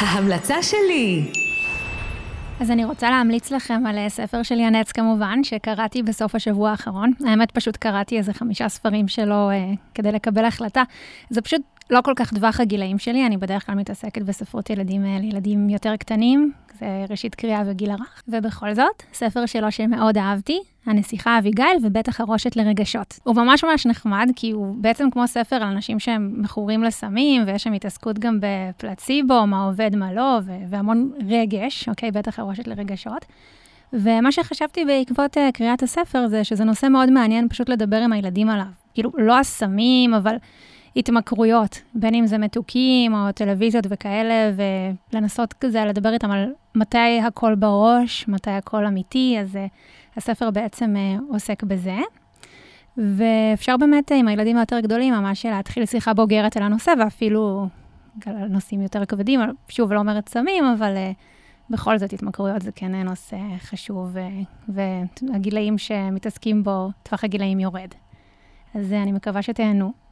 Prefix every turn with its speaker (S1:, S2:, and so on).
S1: ההמלצה שלי.
S2: אז אני רוצה להמליץ לכם על אה, ספר של ינץ כמובן, שקראתי בסוף השבוע האחרון. האמת, פשוט קראתי איזה חמישה ספרים שלו אה, כדי לקבל החלטה. זה פשוט לא כל כך טווח הגילאים שלי, אני בדרך כלל מתעסקת בספרות ילדים אה, לילדים יותר קטנים, זה ראשית קריאה וגיל הרך. ובכל זאת, ספר שלו שמאוד אהבתי, הנסיכה אביגיל ובית החרושת לרגשות. הוא ממש ממש נחמד, כי הוא בעצם כמו ספר על אנשים שהם מכורים לסמים, ויש שם התעסקות גם בפלציבו, מה עובד, מה לא, והמון רגש, אוקיי? בית החרושת לרגשות. ומה שחשבתי בעקבות uh, קריאת הספר זה שזה נושא מאוד מעניין פשוט לדבר עם הילדים עליו. כאילו, לא הסמים, אבל התמכרויות, בין אם זה מתוקים או טלוויזיות וכאלה, ולנסות כזה לדבר איתם על מתי הכל בראש, מתי הכל אמיתי, אז uh, הספר בעצם uh, עוסק בזה. ואפשר באמת עם הילדים היותר גדולים ממש להתחיל שיחה בוגרת על הנושא, ואפילו על נושאים יותר כבדים, שוב, לא אומרת סמים, אבל uh, בכל זאת התמכרויות זה כן נושא חשוב, uh, והגילאים שמתעסקים בו, טווח הגילאים יורד. אז uh, אני מקווה שתהנו.